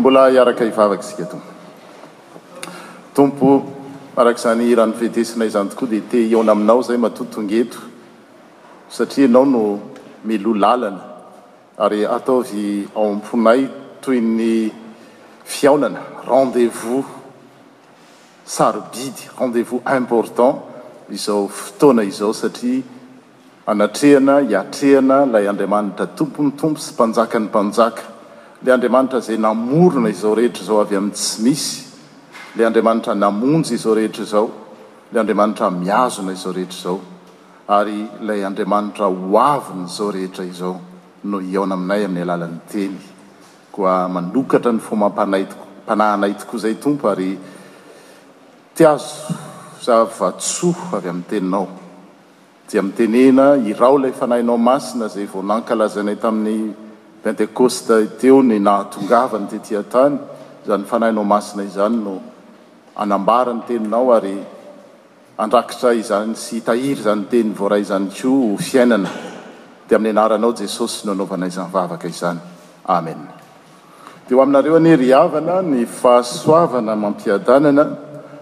Mbola hiaraka hivavaka isika Tompo. Tompo araka izany hira novedesinay izany tokoa dia te hihaona aminao izay matoa tonga eto satria ianao no miloa lalana ary ataovy ao am-ponay toy ny fihaonana rendez-vous sarobidy rendez-vous important izao fotoana izao satria Anatrehana, iatrehana ilay Andriamanitra Tompon'ny Tompo sy Mpanjakan'ny Mpanjaka, ilay Andriamanitra izay namorona izao rehetra izao avy amin'ny tsy misy, ilay Andriamanitra namonjy izao rehetra izao, ilay Andriamanitra mihazona izao rehetra izao, ary ilay Andriamanitra hoavin'izao rehetra izao no hihaona aminay amin'ny alalan'ny Teny. Koa manokatra ny fomam-panahy panahinay tokoa izay, Tompo, ary tiazo zava-tsoa avy amin'ny Teninao. dia mitenena, Irao ilay Fanahinao Masina izay vao nankalazainay tamin'ny Pentekosta teo ny nahatongavany tetỳ an-tany, izany Fanahinao Masina izany no hanambara ny Teninao ary handrakitra izany sy hitahiry izany Teny voaray izany koa ho fiainana. Dia amin'ny Anaranao Jesosy no anaovana izany vavaka izany. Amena. Dia ho aminareo anie ry havana ny fahasoavana amam-piadanana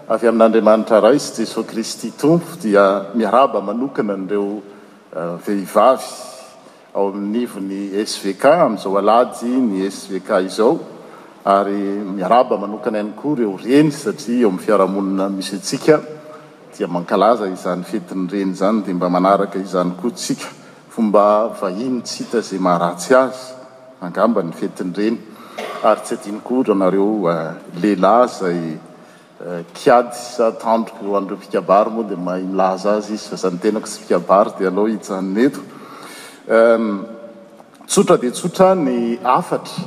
avy amin'Andriamanitra Ray sy Jesoa Kristy Tompo, dia miarahaba manokana an'ireo vehivavy ao amin'ny ivon'ny svk amin'izao alahady ny svk izao, ary miarahaba manokana ihany koa ireo reny satria eo amin'ny fiarahamonina misy antsika dia mankalaza izany fetin'ny reny izany, dia mba manaraka izany koa tsika. Fomba vahiny tsy hita izay maharatsy azy angamba ny fetin'ireny ary tsy adino koa ranareo lehilahy izay kiady sa tandroky ho an'ireo mpikabary moa dia mahay milaza azy izy fa za ny tenako tsy mpikabary dia alao hijanona eto. Tsotra dia tsotra ny hafatra.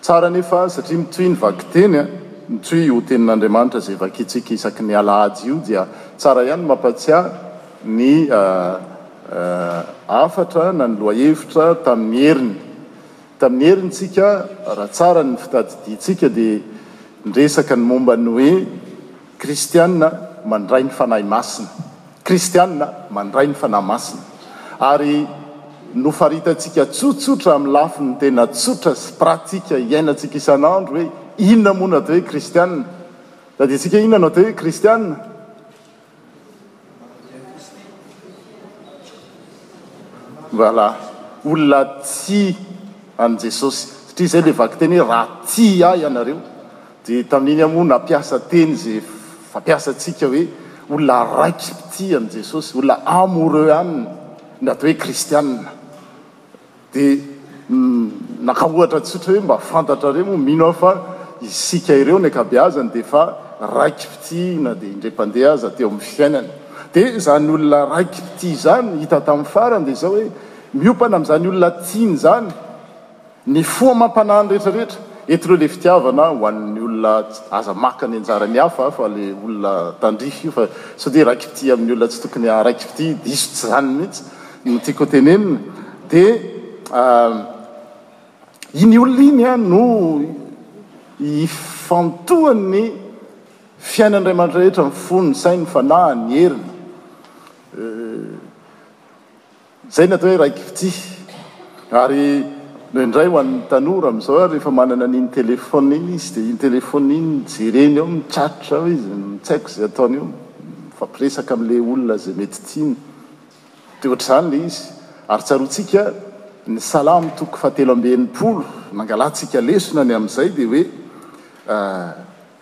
Tsara anefa satria mitohy ny vakiteny a! Mitohy io tenin'Andriamanitra izay vakintsika isaky ny alahady io dia tsara ihany ny mampatsiahy ny hafatra na ny lohahevitra tamin'ny heriny. Tamin'ny heriny tsika raha tsara ny fitadidiantsika dia niresaka ny momba ny hoe kristiana mandray ny Fanahy Masina. Kristianina mandray ny Fanahy Masina ary nofaritantsika tsotsotra amin'ny lafiny tena tsotra sy pratika iainantsika isan'andro hoe inona moa no atao hoe Kristianina. Tadiantsika inona no atao hoe Kristianina. Voilà. Olona tia an'i Jesosy. Satria izay ilay vakiteny hoe raha tia ahy ianareo. Dia tamin'iny aho moa nampiasa teny izay fampiasantsika hoe olona raiki-pitia an'i Jesosy, olona amoureux Aminy, ny atao hoe kristiana. Dia naka ohatra tsotra hoe mba fantatrareo moa mino aho fa isika ireo ny ankabeazany dia efa raiki-pitia na dia indray-mpandeha aza teo amin'ny fiainany. Dia izany olona raiki-pitia izany hita tamin'ny farany dia izao hoe, miompana amin'izany olona tiany izany, Nifoha mampanahy ny rehetra rehetra eto ireo le fitiavana ho an'ny olona aza maka ny anjaran'ny hafa fa le olona tandrify io fa sao dia raiki-pitia amin'ny olona tsy tokony haraiki-pitia diso tsy izany mihitsy no tiako ho tenenina dia iny olona iny an no ifantohan'ny fiainany ray aman-dreny rehetra ny fony ny sainy ny fanahiny ny heriny Izay ny atao hoe raiki-pitia. Ary indray ho an'ny tanora amin'izao ary efa manana an'iny telephone iny izy dia iny telephone iny no jereny ao, mi-chat ao izy, tsy haiko izay ataony ao, mifampiresaka amin'ilay olona izay mety tiany. Dia ohatr'izany ilay izy. Ary tsaroantsika ny Salamo toko fahatelo amby enimpolo, nangalantsika lesona ny amin'izay dia hoe.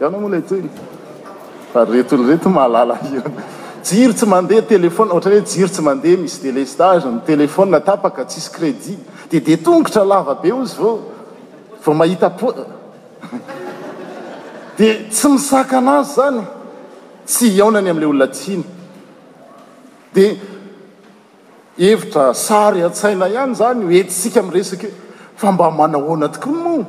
Ianao moa ilay teny fa reto ry reto mahalala hira. Jiro tsy mandeha téléphone ohatran'ny hoe jiro tsy mandeha misy délestage ny téléphone tapaka tsisy crédit dia dia tongotra lava be ozy vao vao mahita po dia tsy misakana azy zany tsy hihaonany amin'ilay olona tiany dia hevitra sary an-tsaina ihany zany ho entintsika miresaka io fa mba manahoana tokoa moa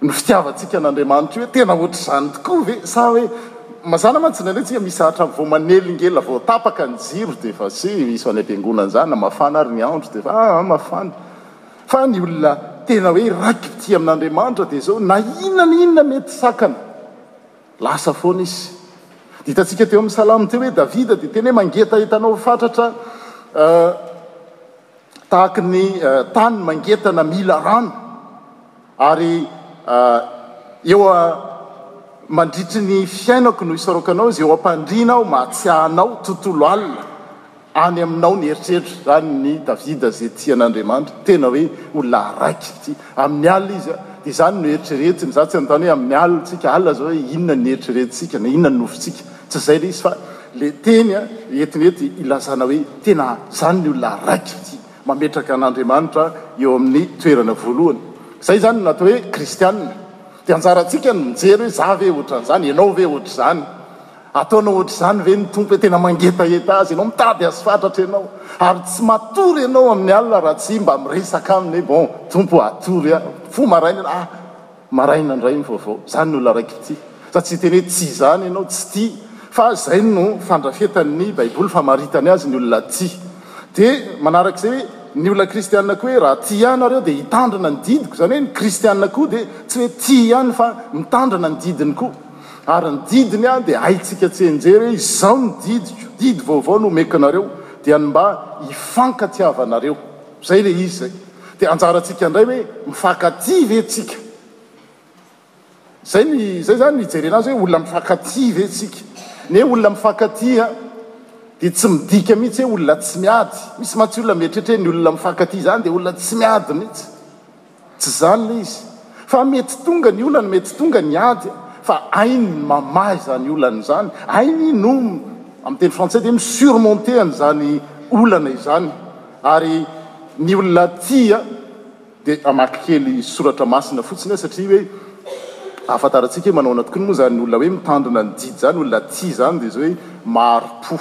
Ny fitiavantsika an'Andriamanitra io hoe tena ohatr'izany tokoa ve? Sa hoe mazàna mantsy ny alaintsika misy hatrany vao manelingela vao tapaka ny jiro dia efa sy misy any am-piangonana izany na mafana ary ny andro dia efa ah ah mafana. Fa ny olona tena hoe raiki-pitia amin'Andriamanitra dia izao na inona na inona mety sakana lasa foana izy. Dia hitantsika teo amin'ny salamo teo hoe Davida dia tena hoe mangetaheta anao fatratra ah, tahaka ny tany mangetana mila rano. Ary eo mandritry ny fiainako no isaorako Anao izay eo am-pandriana aho, mahatsiahy Anao tontolo alina, any Aminao ny eritreritro, izany ny Davida izay tia an'Andriamanitra, tena hoe olona araiky ity, amin'ny alina izy an, dia izany no eritreretiny, za tsy hanontany hoe amin'ny alina tsika, alina zao hoe inona ny eritreretintsika, na inona ny nofintsika, tsy izay le izy fa le teny entiny eto ilazana hoe tena izany ny olona araiky ity. mametraka an'Andriamanitra eo amin'ny toerana voalohany. Izay izany no natao hoe kristianina. Dia anjarantsika ny mijery hoe za ve ohatran'izany, ianao ve ohatr'izany? Ataonao ohatr'izany ve ny Tompo hoe tena mangetaheta Azy ianao, mitady Azy fatratra ianao? Ary tsy matory ianao amin'ny alina raha tsy mba miresaka Aminy hoe bon Tompo o, atory aho. Mifoha maraina ianao, ah! Maraina indray ny vaovao, izany no laraiko ity. Za tsy hiteny hoe tsy izany ianao tsy tia, fa izay no fandrafetany ny baiboly famaritany azy ny olona tia. Dia manaraka izay hoe ny olona kristianina koa hoe raha tia ahy nareo dia hitandrina ny didiko, izany hoe ny kristianina koa dia tsy hoe tia ihany fa mitandrina ny didiny koa. Ary ny didiny an dia haintsika tsy henjery hoe izao ny didiko, didy vaovao no omeko anareo dia ny mba hifankatiavanareo. Zay le izy zay. De anjarantsika ndray hoe mifankatia ve tsika? Zay ny zay zany ny ijerena azy hoe olona mifankatia ve tsika? Ne olona mifankatia de tsy midika mihitsy hoe olona tsy miady. Misy mantsy olona mieritreritra hoe ny olona mifankatia zany de olona tsy miady mihitsy. Tsy izany le izy fa mety tonga ny olana, mety tonga ny ady fa hainy ny mamaha izany olana izany, hainy no amin'ny teny frantsay dia mi-surmonter an'izany olana izany ary ny olona tia dia hamaky kely soratra masina fotsiny satria hoe ahafantarantsika hoe manao ahoana tokoa moa izany olona hoe mitandrina ny didy izany, olona tia izany dia izao hoe mari-po.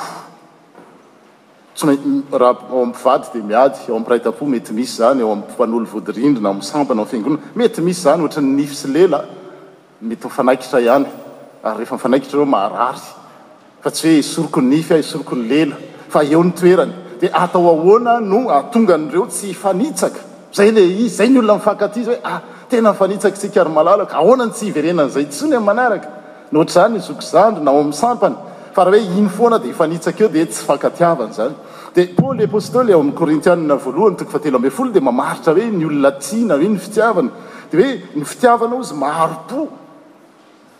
Tsy maintsy raha ao amin'ny mpivady dia miady, ao amin'ny mpiray tampo mety misy izany, ao amin'ny mpanolo vodirindrina, ao amin'ny sampana, ao amin'ny fiangonana mety misy izany, ohatra ny nify sy lela mety ho fanaikitra ihany ary rehefa mifanaikitra ireo maharary fa tsy hoe esoriko ny nify aho, esoriko ny lela fa eo ny toerany. Dia atao ahoana no hahatonga an'ireo tsy hifanitsaka? Izay ilay izy, izay ny olona mifankatia izay hoe ah tena mifanitsaka isika ry malala ka ahoana no tsy hiverenan'izay intsony amin'ny manaraka? Nohatr'izany ny zoky zandriny ao amin'ny sampany, fa raha hoe iny foana dia hifanitsaka eo dia tsy fankatiavana izany. Dia Paoly apostoly ao amin'ny Korintianina voalohany toko fahatelo ambin'ny folo dia mamaritra hoe ny olona tia na hoe ny fitiavana dia hoe ny fitiavana ozy maro-po.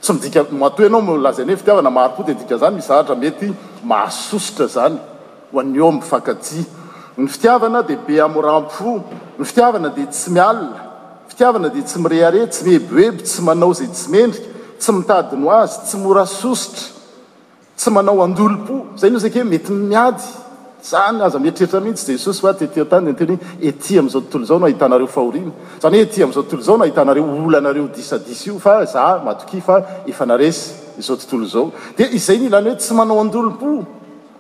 Tsy midika, matoa ianao lazainao hoe fitiavana maro-po dia ny dikan'izany misy zavatra mety mahasosotra izany. Ho an'ny omby fankatia. Ny fitiavana dia be hamoram-po, ny fitiavana dia tsy miala, fitiavana dia tsy mirehareha, tsy mieboebo, tsy manao izay tsy mendrika, tsy mitady ny ho azy, tsy mora sosotra, tsy manao andolom-po. Izay no isika hoe mety miady. Izany aza mieritreritra mihitsy Jesosy fa tetỳ an-tany dia niteny hoe, Etỳ amin'izao tontolo izao no ahitanareo fahoriana. Izany hoe etỳ amin'izao tontolo izao no ahitanareo io olanareo io disadisa io fa izaho matokia fa efa naresy izao tontolo izao. Dia izay no ilàna hoe tsy manao andolom-po.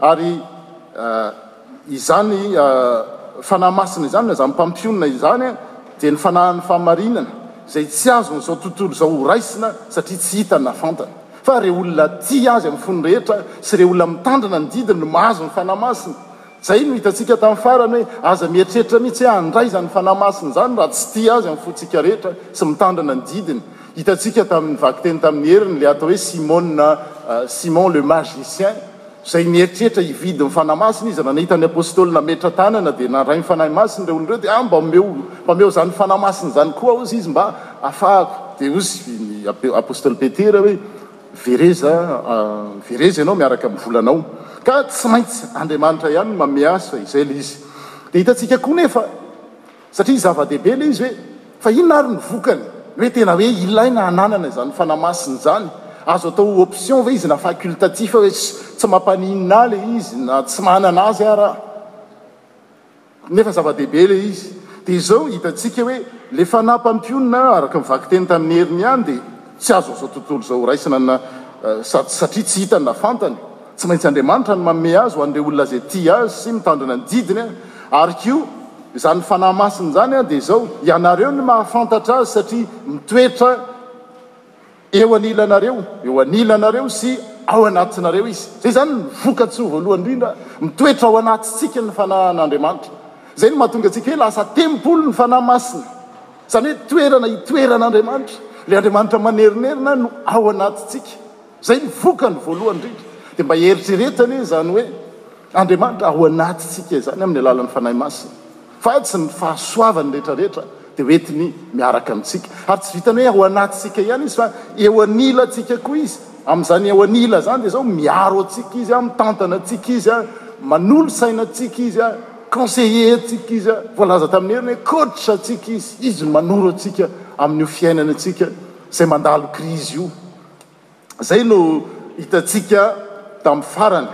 Ary izany Fanahy Masina izany na izany Mpampionona izany dia ny Fanahin'ny fahamarinana izay tsy azon'izao tontolo izao horaisina satria tsy hitany na fantany. Fa ireo olona tia Azy amin'ny fony rehetra sy ireo olona mitandrina ny didiny no mahazo ny Fanahy Masina. Izay no hitantsika tamin'ny farany hoe aza mieritreritra mihitsy hoe handray izany Fanahy Masina izany raha tsy tia Azy amin'ny fontsika rehetra sy mitandrina ny didiny. Hitantsika tamin'ny vakiteny tamin'ny heriny ilay atao hoe Simona, Simon le magicien. izay nieritreritra hividy ny Fanahy Masina izy, raha nahita ny Apostoly nametra-tanana dia nandray ny Fanahy Masina ireo olona ireo, dia, ah, mba omeo, mba omeo izany Fanahy Masina izany koa aho, hozy izy, mba hafahako. Dia hozy ny Apostoly Petera hoe, Mivereza, mivereza ianao miaraka amin'ny volanao. Ka tsy maintsy Andriamanitra ihany no manome asa, izay ilay izy. Dia hitantsika koa nefa. satria zava-dehibe ilay izy hoe fa inona ary ny vokany? ny hoe tena hoe ilaina hananana izany fanahy masina izany, azo atao ho option ve izy na facultatif hoe tsy mampaninona ahy ilay izy na tsy manana azy ary aho nefa zava-dehibe ilay izy, dia izao hitantsika hoe ilay fanahy mpampionona araka ny vakiteny tamin'i Heriniany dia. Tsy azo izao tontolo izao horaisina na sady satria tsy hitany na fantany. Tsy maintsy Andriamanitra no manome azy ho an'ireo olona izay tia azy sy mitandrina ny didiny. Ary koa, izany Fanahy Masina izany dia izao, ianareo no mahafantatra azy satria mitoetra eo anilanareo, eo anilanareo sy ao anatinareo izy. Izay izany no voka-tsoa voalohany indrindra, mitoetra ao anatintsika ny Fanahin'Andriamanitra. Izay no mahatonga antsika hoe lasa tempoly ny Fanahy Masina. Izany hoe toerana itoeran'Andriamanitra. Ilay Andriamanitra manerinerina no ao anatintsika. Izay ny vokany voalohany indrindra. Dia mba eritrereto anie izany hoe Andriamanitra ao anatintsika izany amin'ny alalan'ny Fanahy Masina. Fa tsy ny fahasoavany rehetra rehetra dia ho entiny miaraka amintsika. Ary tsy vitan'ny hoe ao anatintsika ihany Izy fa eo anilantsika koa Izy. Amin'izany eo anila izany dia izao, miaro antsika Izy, mitantana antsika Izy, manolo saina antsika Izy. Conseiller antsika izy, voalaza tamin'ny heriny hoe coach antsika izy, izy no manoro antsika amin'io fiainana antsika izay mandalo krizy io. Izay no hitantsika tamin'ny farany.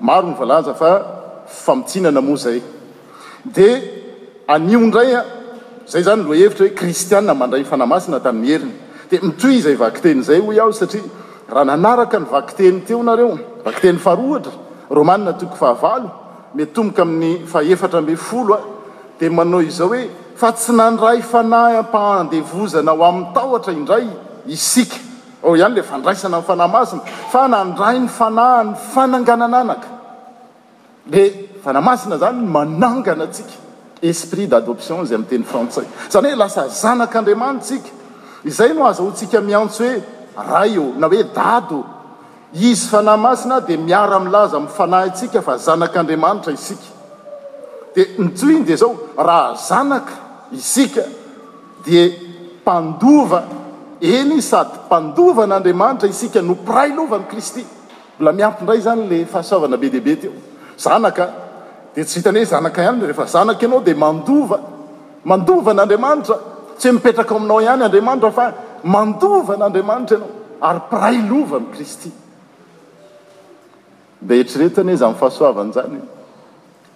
Maro ny voalaza fa famitsinana moa izay. Dia anio indray an, izay izany lohahevitra hoe kristiana mandray ny Fanahy Masina tamin'ny heriny. Dia mitohy izay vakiteny izay hoy aho satria. Raha nanaraka ny vakiteny teo nareo, vakiteny faharoa ohatra, Romana toko fahavalo, miatomboka amin'ny fahefatra ambin'ny folo, dia manao izao hoe, Fa tsy nandray fanahy am-pahandevozana ho amin'ny tahotra indray isika, ao ihany ilay fandraisana ny Fanahy Masina, fa nandray ny fanahin'ny fananganan'anaka. Le Fanahy Masina zany no manangana antsika, esprit d'adoption izay amin'ny teny frantsay. Zany hoe lasa zanak'Andriamanitra tsika. Izay no azahoantsika miantso hoe Ray ô na hoe Dada ô. Izy Fanahy Masina dia miara milaza amin'ny fanahintsika fa zanak'Andriamanitra isika. De ny tohiny dia zao, raha zanaka isika dia mpandova, eny sady mpandovan'Andriamanitra isika no mpiray lovan'i Kristy. Mbola miampy indray izany ilay fahasoavana be dia be teo. Zanaka, dia tsy vitan'ny hoe zanaka ihany, rehefa zanaka ianao dia mandova, mandova an'Andriamanitra, tsy hoe mipetraka ao aminao ihany Andriamanitra fa mandova an'Andriamanitra ianao ary mpiray lova amin'i Kristy. Dia eritrereto anie izany fahasoavana izany,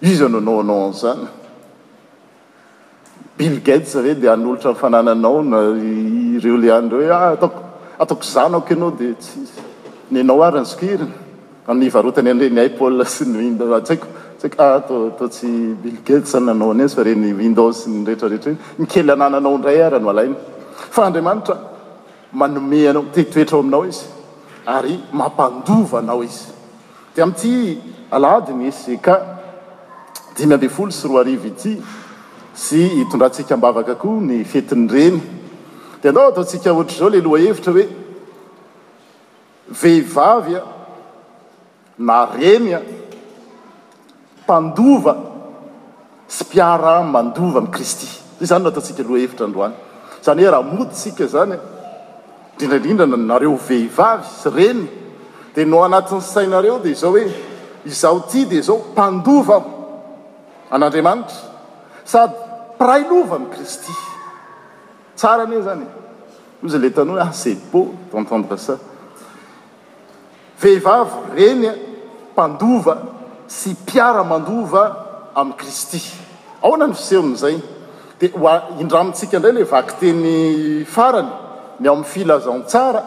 iza no nanao an'izany? Bill Gates ve dia hanolotra ny fanananao na ireo le any reo ah ataoko ataoko zanako ianao dia tsy izy nenao ary ny sokiriny amin'ny hivarotany an'ireny Apple sy ny Windows ah tsy haiko tsy haiko ah toa toa tsy Bill Gates ah nanao an'izy fa ireny Windows sy ny rehetra rehetra ireny ny kely anananao indray ary no alainy fa Andriamanitra manome anao te hitoetra ao aminao izy ary mampandova anao izy. Dia amin'ity alahady ny CK dimy ambin'ny folo sy roa arivo ity sy hitondrantsika am-bavaka koa ny fetin'ny Reny. Dia andao ataontsika ohatr'izao ilay lohahevitra hoe vehivavy na Reny. mpandova sy mpiara-mandova amin'i Kristy. Izany no ataontsika lohahevitra androany. Izany hoe raha mody isika izany, indrindra indrindra nareo vehivavy sy reny, dia ny ao anatin'ny sainareo dia izao hoe, izaho ity dia izao, mpandova aho an'Andriamanitra sady mpiray lova amin'i Kristy. Tsara anie izany e! Hoy izay ilay tanory, ah c'est beau d'entendre ça. Vehivavy, reny, mpandova sy mpiara-mandova amin'i Kristy. Ahoana ny fisehon'izay? Dia ho indramintsika indray ilay vakiteny farany, ny ao amin'ny Filazantsara,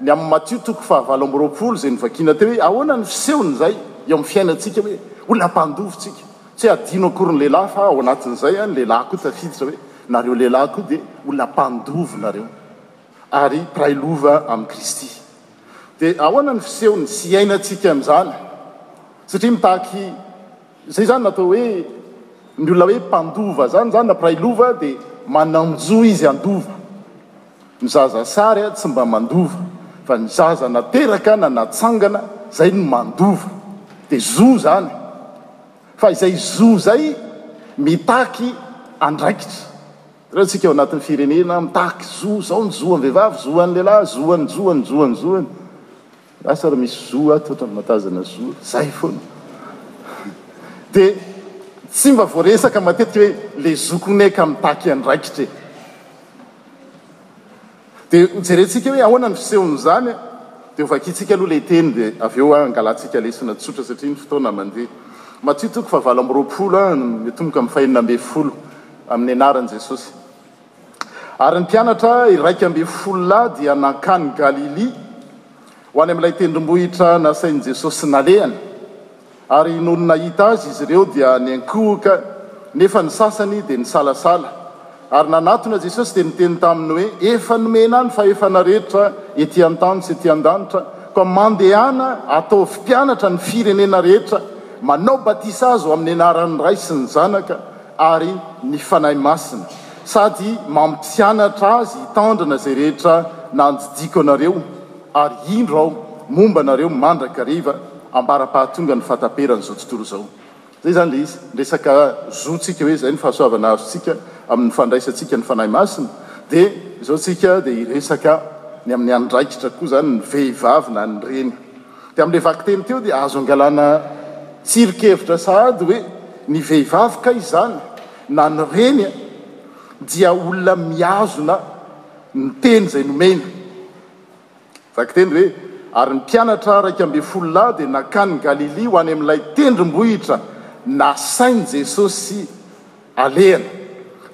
ny amin'i Matio toko fahavalo amby roapolo, izay novakiana teo hoe ahoana ny fisehon'izay eo amin'ny fiainantsika hoe olona mpandova isika. Tsy hadino akory ny lehilahy fa ao anatin'izay ny lehilahy koa tafiditra hoe nareo lehilahy koa dia olona mpandova nareo ary mpiray lova amin'i Kristy. Dia ahoana ny fisehony sy iainantsika an'izany? Satria mitaky izay izany ny atao hoe ny olona hoe mpandova izany izany na mpiray lova dia manan-jo izy handova. Ny zaza sary tsy mba mandova fa ny zaza nateraka na natsangana izay no mandova. Dia zo izany. Fa izay zo izay mitaky andraikitra. Jereo tsika ao anatin'ny firenena mitaky zo zao ny zo an'ny vehivavy zo an'ny lehilahy zo an'ny zo an'ny zo an'ny zo an'ny asa ary misy zo ato ohatran'ny mahatazana zo zay foana de tsy mba voaresaka matetika hoe le zokone ka mitaky andraikitra e. Dia hojerentsika hoe ahoana ny fisehon'izany, dia hovakintsika aloha ilay teny dia avy eo hangalantsika lesona tsotra satria ny fotoana mandeha. Matio toko fahavalo amby roapolo, mitomboka amin'ny fahenina ambin'ny folo, Amin'ny anaran'i Jesosy. Ary ny mpianatra iraika ambin'ny folo lahy dia nankany Galilia, ho any amin'ilay tendrombohitra nasain'i Jesosy nalehany. Ary nony nahita azy izy ireo dia niankohoka, nefa ny sasany dia nisalasala. Ary nanatona Jesosy dia niteny taminy hoe, Efa nomena ny fahefana rehetra ety an-tany sy ety an-danitra, koa mandehana, ataovy mpianatra ny firenena rehetra, manao batisa azy ho amin'ny anaran'ny Ray sy ny Zanaka ary ny Fanahy Masina, sady mampianatra azy hitandrina izay rehetra nandidiako anareo. Ary indro aho momba anareo mandrakariva ambara-pahatonga ny fahataperan'izao tontolo izao. Izay izany ilay izy. Ny resaka zontsika hoe izay ny fahasoavana azontsika amin'ny fandraisantsika ny Fanahy Masina, dia izao isika dia hiresaka ny amin'ny andraikitra koa izany ny vehivavy na ny reny. Dia amin'ilay vakiteny teo dia azo angalana tsirinkevitra sahady hoe ny vehivavy kay izany na ny reny dia olona mihazona ny teny izay nomeny. Vakiteny hoe, Ary ny mpianatra iraika ambin'ny folo lahy dia nankany Galilia ho any amin'ilay tendrombohitra nasain'i Jesosy alehany.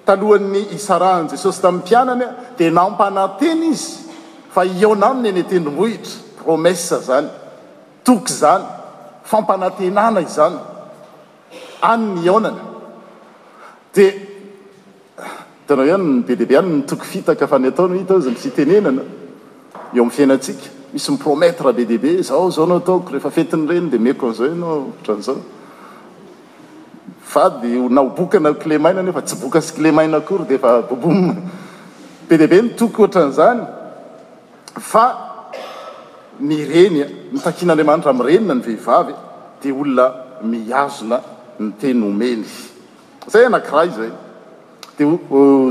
Talohan'ny hisarahan'i Jesosy tamin'ny mpianany dia nampanantena Izy fa hihaona Aminy eny an-tendrombohitra. Promesse izany, toky izany, fampanantenana izany, any ny hihaonana. Dia. Hitanao ihany ny be dia be ihany ny toky fitaka fa ny atao no hita aza ny fitenenana eo amin'ny fiainantsika. Misy mi-promettre be dia be, izao izao no ataoko rehefa fetin'ny reny dia omeko an'izao ianao ohatran'izao. Fady ho na ho boka na ho kle maina nefa tsy boka sy kle maina akory dia efa boboum. Be dia be ny toky ohatran'izany fa ny reny a! Mitakian'Andriamanitra mirenina ny vehivavy dia olona mihazona ny teny omeny. Zay anankiray zay. De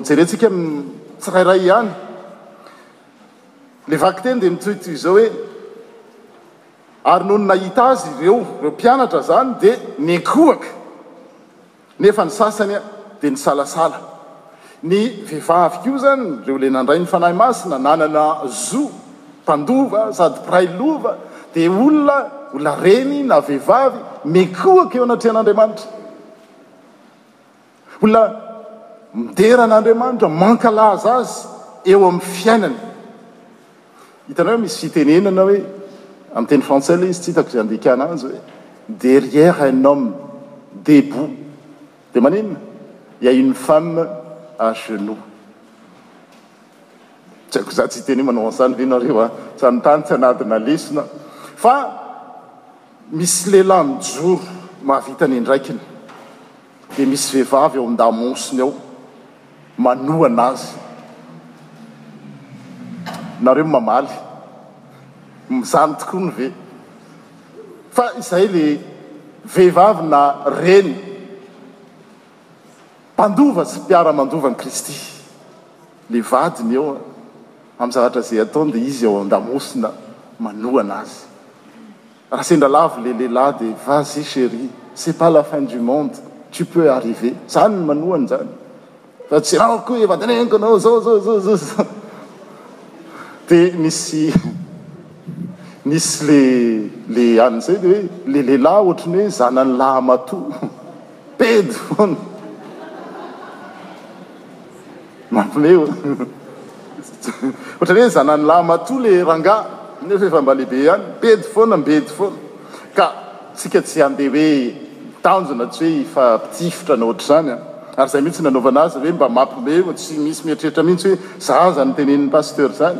jerentsika ny tsirairay ihany. Le vakiteny dia mitohitohy izao hoe, ary nony nahita azy ireo, ireo mpianatra izany, dia niankohaka, nefa ny sasany dia nisalasala. Ny vehivavy koa izany, ireo ilay nandray ny Fanahy Masina, nanana zo mpandova sady mpiray lova, dia olona, olona reny na vehivavy, miankohaka eo anatrehan'Andriamanitra. Olona midera an'Andriamanitra, mankalaza Azy eo amin'ny fiainany. Hitanareo misy fitenenana hoe, amin'ny teny frantsay ilay izy, tsy hitako izay andikana azy hoe, derrière un homme debout, dia maninona? Il y a une femme à genoux. Tsy haiko za tsy hiteny hoe manao an'izany ve nareo an, tsy an'tany, tsy an'adina lesona fa. Misy lehilahy mijoro mahavita ny andraikiny dia misy vehivavy ao an-damosiny ao manohana azy. Nareo mamaly, izany tokoa no ve? Fa izay le vehivavy na reny mpandova sy mpiara-mandova an'i Kristy. Le vadiny eo a! Am zavatra ze ataony de izy ao andamosina manohana azy. Raha sendra lavo le lehilahy de vas y chérie, c'est pas la fin du monde, tu peux arriver. Zany ny manohana zany. Fa tsy anao akory vadineniko anao zao zao zao zao zao. De nisy nisy le le any zay de hoe le lehilahy ohatry ny hoe zanany laha matoa. Pedy foana. Mampme oh. Otrany hoe zanany lahy matoa le rangahy nefa efa mba lehibe ihany. Pedy foana mbedy foana. Ka tsika tsy handeha hoe tanjona tsy hoe hifampitifitra na otrzany an. Ary zay mihitsy nanaovana azy hoe mba mampme oh. Tsy misy mieritreritra mihitsy hoe zaza no tenenin'i pasteur zany.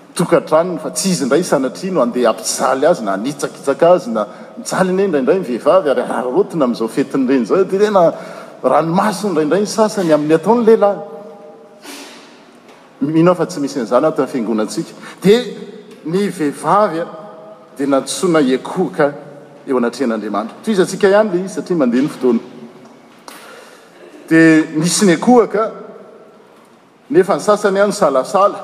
tokantranony fa tsy izy indray sanatria no handeha hampijaly azy na hanitsakitsaka azy na mijaly anie indraindray ny vehivavy ary araraotina amin'izao fetin'ireny izao dia tena ranomaso indraindray ny sasany amin'ny ataon'ny lehilahy mino aho fa tsy misy an'izany ato amin'ny fiangonantsika dia ny vehivavy dia nantsoina hiakohoka eo anatrehan'Andriamanitra tohizantsika ihany ilay izy satria mandeha ny fotoana dia nisy niakohoka Nefa ny sasany an misalasala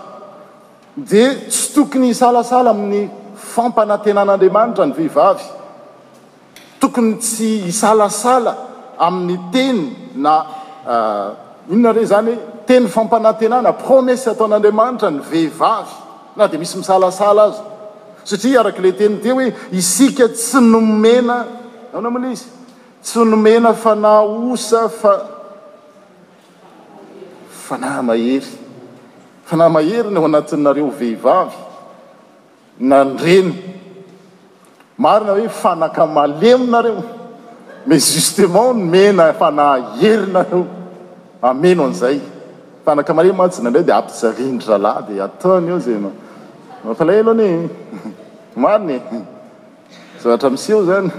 dia tsy tokony hisalasala amin'ny fampanantenan'Andriamanitra ny vehivavy. Tokony tsy hisalasala amin'ny teny na inona re izany e? teny fampanantenana, promesse ataon'Andriamanitra ny vehivavy na dia misy misalasala aza. Satria araka ilay teny teo hoe isika tsy nomena, nahoana moa ilay izy? tsy nomena fanahy osa fa. Fanahy mahery. Fanahy mahery ny ao anatinareo vehivavy nandre ny marina hoe fanaka malemy nareo mais justement nomena fanahy hery nareo hameno an'izay fanaka malemy mantsy indraindray dia ampijalian'ny rahalahy dia ataony eo izay mampalahelo anie marina e! Zavatra miseho izany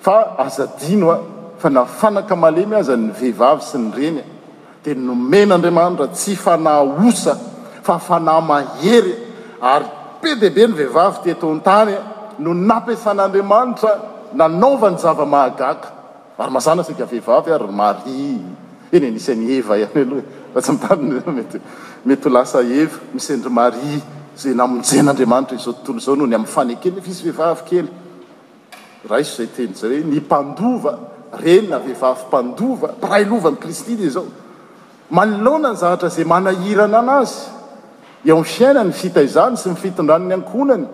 fa aza adino a! fa na fanaka malemy aza ny vehivavy sy ny reny dia nomen'Andriamanitra tsy fanahy osa fa fanahy mahery ary be dia be ny vehivavy teto an-tany no nampiasan'Andriamanitra nanaovany zava-mahagaga. Ary mazana sika vehivavy ary Maria eny e nisy an'i Eva ihany aloha e raha tsy mitandrina ianao mety mety ho lasa Eva misy an-dry Maria izay namonjen'Andriamanitra izao tontolo izao noho ny amin'ny fanekeny nefa izy vehivavy kely raiso izay teny izay hoe ny mpandova reny na vehivavy mpandova mpiray lova amin'i Kristy dia izao Manoloana ny zavatra izay manahirana anazy eo amin'ny fiainany, ny fitaizany sy ny fitondrany ny ankohonany,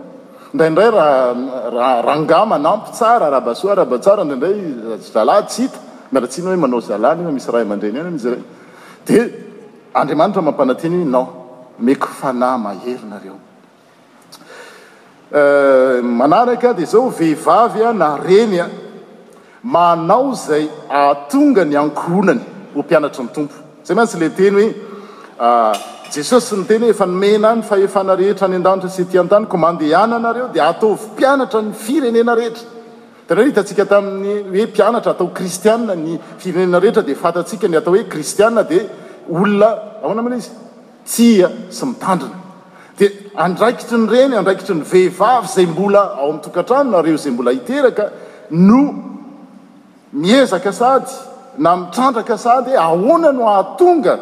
indraindray ra-ra rangahy manampy tsara, rabasoa araba tsara, indraindray zalahy tsy hita, miala tsiny hoe manao zalahy nefa misy ray aman-dreny ihany izy ireny, dia Andriamanitra mampanantena hoe, non, omeko fanahy mahery nareo. Manaraka dia izao, vehivavy na reny manao izay ahatonga ny ankohonany ho mpianatry ny Tompo. Izay mantsy ilay teny hoe Jesosy niteny hoe efa nomena ny fahefana rehetra any an-danitra sy ety an-tany koa mandehana anareo dia ataovy mpianatra ny firenena rehetra. Hitanareo hitantsika tamin'ny hoe mpianatra atao kristianina ny firenena rehetra dia fantatsika ny atao hoe kristianina dia olona ahoana moa ilay izy? Tsia sy mitandrina. Dia andraikitry ny reny, andraikitry ny vehivavy izay mbola ao amin'ny tokantrano na ireo izay mbola hiteraka no miezaka sady na mitrandraka sady hoe ahoana no hahatonga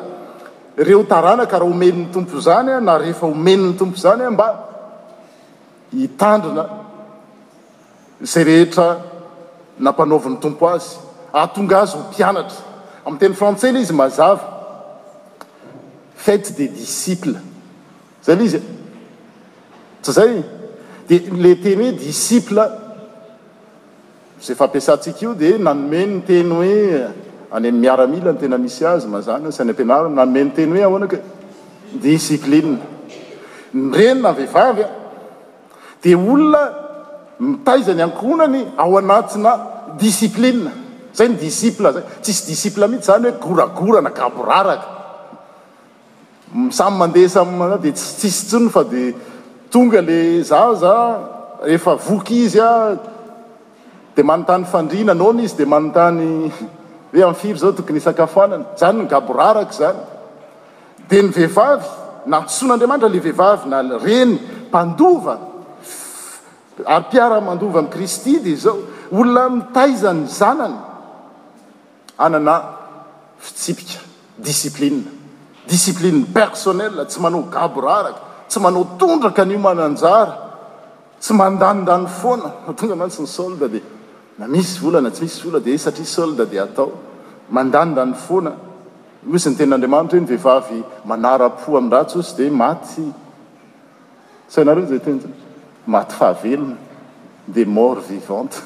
ireo taranaka raha omen'ny Tompo izany na rehefa omen'ny Tompo izany mba hitandrina Izay rehetra nampanaovin'ny Tompo azy hahatonga azy ho mpianatra. Amin'ny teny frantsay ilay izy mazava, faites des disciples. Izay ilay izy e. Tsy izay? Dia ilay teny hoe disciple, izay fampiasantsika io, dia nanome ny teny hoe, any amin'ny miaramila no tena misy azy mazàna, sy any am-pianarana, nanome ny teny hoe ahoana kay? Discipline. Ny renina vehivavy a! dia olona mitaiza ny ankohonany ao anatina discipline. Izay ny disciple zay. Tsisy disciple mihitsy izany hoe goragorana, gaboraraka. Samy mandeha samy dia tsy tsisy intsony fa dia tonga le zaza rehefa voky izy a dia manontany fandriana, noana izy dia manontany hoe am firy izao tokony hisakafoanana. Izany ny gaboraraka izany. Dia ny vehivavy, nantsoin'Andriamanitra ilay vehivavy, na ny reny, mpandova ary mpiara-mandova amin'i Kristy, dia izao, olona mitaiza ny zanany hanana fitsipika, discipline, discipline personnelle, tsy manao gaboraraka, tsy manao tondraka ny homan'anjara, tsy mandanindany foana, tonga mantsy ny solde dia na misy vola na tsy misy vola dia satria solde dia atao, mandanindany foana. Hoy ny tenin'Andriamanitra hoe ny vehivavy manara-po amin-dratsy hoy tsy dia maty sao ianareo izay teny teny maty fahavelony dia mort vivante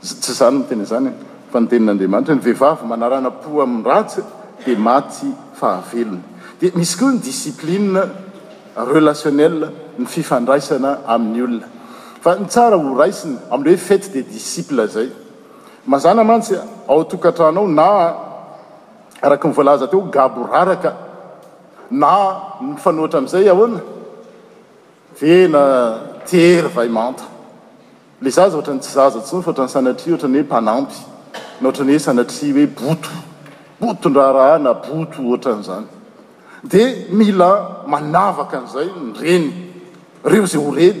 tsy izany ny teny izany e fa ny tenin'Andriamanitra hoe ny vehivavy manarana-po amin-dratsy dia maty fahavelony dia misy koa ny discipline relationnelle ny fifandraisana amin'ny olona fa ny tsara ho raisina amin'ny hoe fête des disciples izay Mazàna mantsy ao an-tokantrano ao na, araka ny voalaza teo, gaboraraka na mifanohitra amin'izay ahoana? Vena, tery, vay manta. Ilay zaza ohatran'ny tsy zaza intsony fa ohatran'ny sanatria ohatran'ny hoe mpanampy na ohatran'ny hoe sanatria hoe boto, boton-draharaha na boto ohatran'izany. Dia mila manavaka an'izay ny reny, ireo izay ho reny.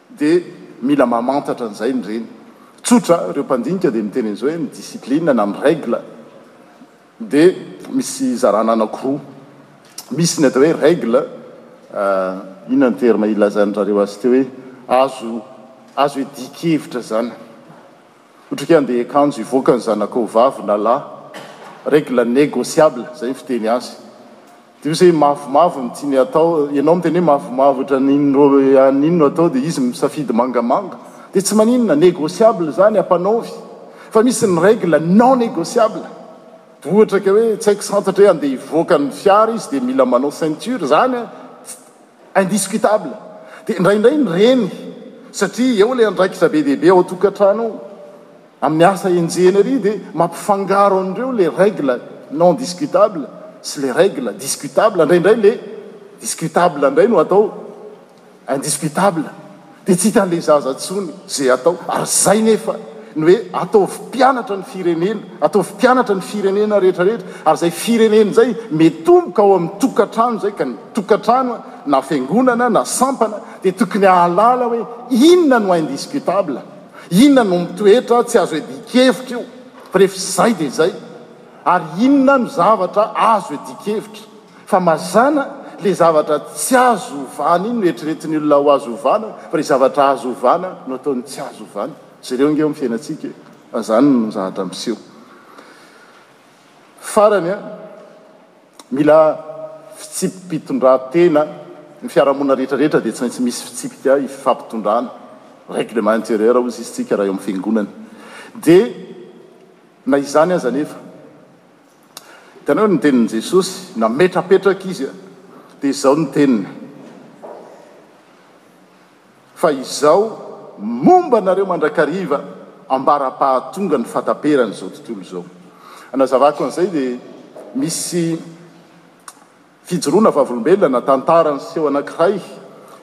Dia mila mamantatra an'izay ny reny. Tsotra, ireo mpandinika dia miteny an'izao hoe ny discipline na ny règle dia misy fizarana anankiroa. Misy ny atao hoe règle, inona ny terme ilazan-drareo azy teo hoe azo azo hoe dikevitra izany. Ohatra ke andeha hiakanjo hivoaka ny zanakao vavy na lahy, règle négociable, izay ny fiteny azy. Dia hoe mavomavo no tiany hatao, ianao miteny hoe mavomavo ohatran'ny inona an'ny inona atao dia izy misafidy mangamanga dia tsy maninona, negociable izany ampanaovy fa misy ny règle non negociable, ohatra ka hoe tsy haiko tsy fantatro hoe andeha hivoaka ny fiara izy dia mila manao ceinture izany indiscutable dia indraindray ny reny satria eo ilay andraikitra be dia be ao an-tokantrano ao. Amin'ny asa enjeneria dia mampifangaro an'ireo le règle non discutable sy le règle discutable, indraindray le discutable indray no atao indiscutable dia tsy hitan'le zaza intsony ze atao ary zay nefa ny hoe ataovy mpianatra ny firenena, ataovy mpianatra ny firenena rehetra rehetra ary zay firenena zay metomboka ao amin'ny tokatrano zay ka ny tokatrano na fiangonana na sampana dia tokony hahalala hoe inona no indiscutable. Inona no mitoetra tsy azo iadian-kevitra io fa rehefa izay dia izay? Ary inona no zavatra azo iadian-kevitra? Fa mazàna, ilay zavatra tsy azo ovana iny no eritreretin'ny olona ho azo ovana fa ilay zavatra azo ovana no ataony tsy azo ovana. Jereo ange eo amin'ny fiainantsika e! Fa izany no zavatra miseho. Farany an! Mila fitsipi-pitondran-tena ny fiarahamonina rehetra rehetra dia tsy maintsy misy fitsipika ifampitondrana, règlement intérieur hozy isika raha eo amin'ny fiangonana. Dia na izany aza anefa, hitanao ny tenin'i Jesosy, nametrapetraka izy dia izao ny teniny. Fa izao momba anareo mandrakariva ambara-pahatonga ny fahataperan' izao tontolo izao. Hanazavako an'izay dia misy fijoroana vavolombelona na tantara niseho anankiray,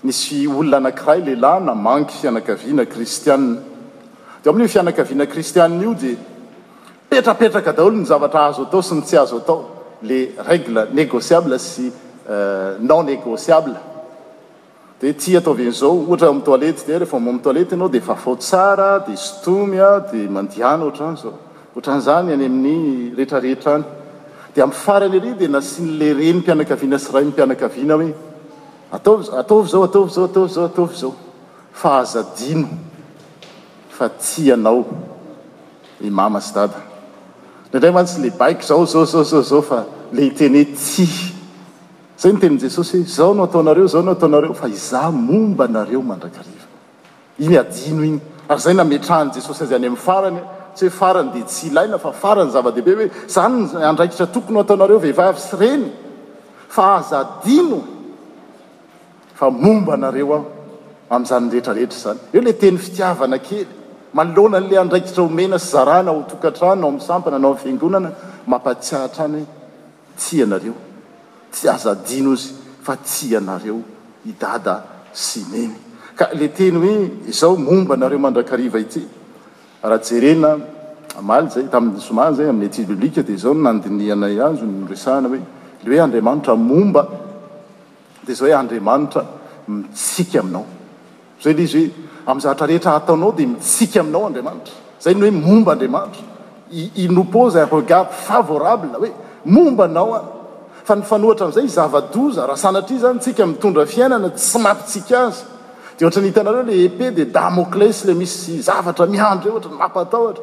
nisy olona anankiray lehilahy namangy fianakaviana kristiana. Dia ao amin'io fianakaviana kristiana io dia petrapetraka daholo ny zavatra azo atao sy ny tsy azo atao, les règles négociables sy non négociables. Dia ity ataovy an'izao, ohatra ao amin'ny toalety, dia rehefa ao amin'ny toalety ianao dia fafao tsara, dia sotomy, dia mandihana ohatran'ny izao, ohatran'izany any amin'ny rehetrarehetra any. Dia amin'ny farany ery dia nasian'ilay renim-pianakaviana sy raim-pianakaviana hoe, ataovy, ataovy izao, ataovy izao, ataovy izao, ataovy izao, fa aza adino fa tia anao i Mama sy Dada. Indraindray mantsy ilay baiko izao, izao, izao, izao, izao, fa ilay hiteny hoe tia Izay ny tenin'i Jesosy hoe, Izao no ataonareo, izao no ataonareo, fa Izaho momba anareo mandrakariva. Iny adino iny. Ary izay nametrahan'i Jesosy azy any amin'ny farany, tsy hoe farany dia tsy ilaina, fa farany zava-dehibe hoe, Izany no andraikitra tokony ho ataonareo vehivavy sy reny, fa aza adino fa momba anareo Aho amin'izany rehetra rehetra izany. Eo ilay teny fitiavana kely, manoloana an'ilay andraikitra omena sy zarana ao an-tokantrano, ao amin'ny sampana na ao amin'ny fiangonana, mampahatsiahy hatrany hoe, tsy ianareo, tsy aza adino izy fa tsy ianareo i dada sy neny ka le teny hoe izao momba anareo mandrakariva ity raha jerena omaly zay tamin'ny zoma zay amin'ny étude biblique dia izao no nandinihanay azy no niresahana hoe le hoe Andriamanitra momba Dia izao hoe Andriamanitra mitsiky aminao. Izay ilay izy hoe amin'ny zavatra rehetra ataonao dia mitsiky aminao Andriamanitra. Izay ny hoe momba Andriamanitra. Il nous pose un regard favorable hoe momba anao aho. Fa mifanohitra amin'izay zava-doza raha sanatria izany isika mitondra fiainana tsy mampitsiky Azy. Dia ohatran'ny hitanareo ilay épée de Damoclès ilay misy zavatra miandry eo ohatran'ny mampatahotra.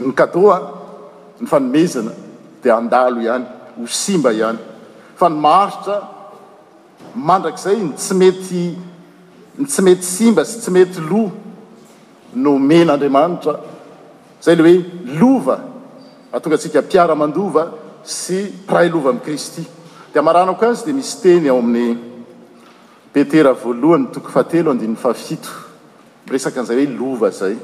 Ny cadeau a, ny fanomezana dia handalo ihany, ho simba ihany. Fa ny maharitra mandrakizay, ny tsy mety, ny tsy mety simba sy tsy mety lo no omen'Andriamanitra. Izay ilay hoe lova hahatonga antsika mpiara-mandova sy mpiray lova amin'i Kristy. Ny hamaranako azy dia misy teny ao amin'ny Petera voalohany toko fahatelo andininy fahafito miresaka an'izay hoe lova izay.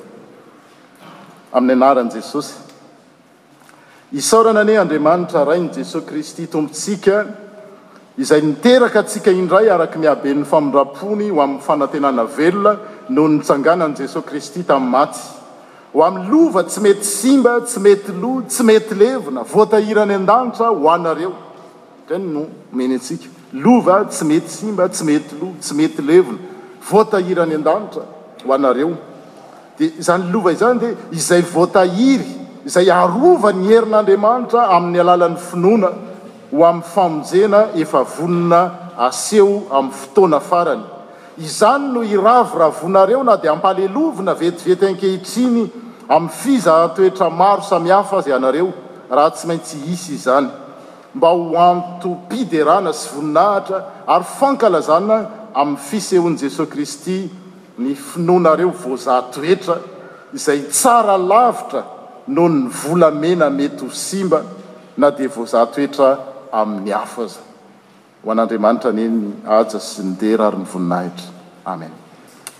Amin'ny anaran'i Jesosy. Isaorana anie Andriamanitra Rain'i Jesoa Kristy Tompontsika izay niteraka antsika indray araka ny haben'ny famindram-pony ho amin'ny fanantenana velona noho ny nitsanganan'i Jesoa Kristy tamin'ny maty, ho amin'ny lova tsy mety simba, tsy mety lo, tsy mety levona, voatahiry any an-danitra ho anareo. Izay no nomeny antsika. Lova tsy mety simba, tsy mety lo, tsy mety levona, voatahiry any an-danitra ho anareo. Dia izany lova izany dia izay voatahiry, izay arovan'ny herin'Andriamanitra amin'ny alalan'ny finoana ho amin'ny famonjena efa vonona haseho amin'ny fotoana farany. Izany no hiraviravonareo na dia ampalelovina vetivety ankehitriny amin'ny fizahan-toetra maro samihafa aza ianareo, raha tsy maintsy hisy izany, mba ho antom-piderana sy voninahitra ary fankalazana amin'ny fisehoan'i Jesoa Kristy Ny finoanareo voazato hetra izay tsara lavitra noho ny volamena mety ho simba na dia voazato hetra amin'ny afo aza. Ho an'Andriamanitra anie ny haja sy ny dera ary ny voninahitra. Amen.